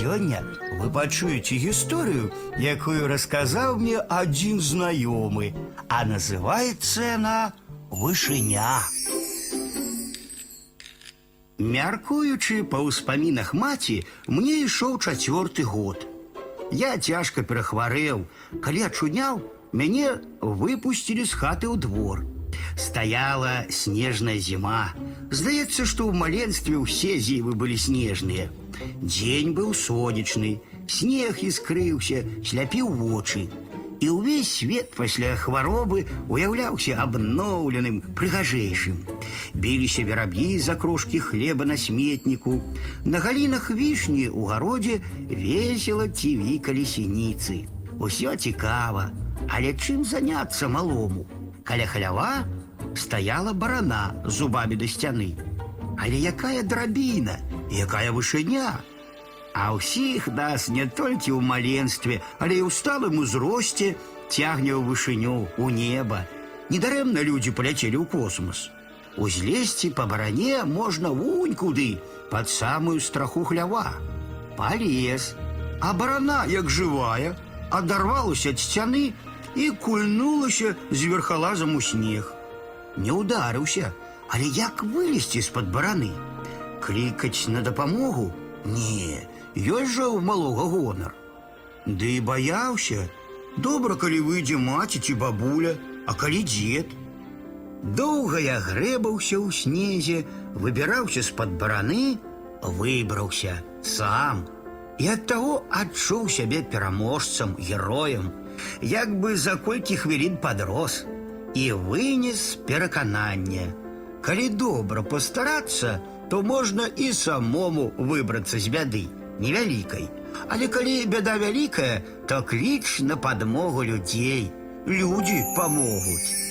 Сёння вы пачуеце гісторыю, якую расказаў мне адзін знаёмы, а называецца яна вышыня. Мяркуючы па ўспамінах маці, мне ішоў чацвёрты год. Я цяжка перахварэў, калі ачуняў, мяне выпусцілі з хаты ў двор. Стаяла снежная зіма. Здаецца, што ў маленстве ўсе зімы былі снежныя. Дзень быў сонечны, снег іскрыўся, сляпіў вочы. І ўвесь свет пасля хваробы уяўляўся абноўленым, прыгажэйшым. Біліся вераб'і за крошкі хлеба на сметніку. На галінах вішні ў гародзе весела цівікалі сініцы. Усё цікава, але чым заняцца малому? Каля халява стаяла барана з зубамі да сцяны. Але якая драбіна, якая вышыня! А ўсіх нас не толькі ў маленстве, але і ў сталым узросце цягне ў вышыню, у неба. Недарэмна людзі паляцелі ў космос. Узлезці па баране можна вунь куды, пад самую страху хлява. Палез, а барана, як жывая, адарвалася ад сцяны і кульнулася з верхалазам у снег. Не ударыўся, але як вылезці з-пад бараны? Клікаць на дапамогу? Не, ёсць жа ў малога гонар. Ды і баяўся. Добра, калі выйдзе маці ці бабуля, а калі дзед. Доўга я грэбаўся ў снезе, выбіраўся з-пад бараны, выбраўся сам. І ад таго адчуў сябе пераможцам, героем, як бы за колькі хвілін падрос і вынес перакананне. Калі добра пастарацца, то можна і самому выбрацца з бяды, невялікай. Але калі бяда вялікая, то кліч на падмогу людзей. Людзі памогуць.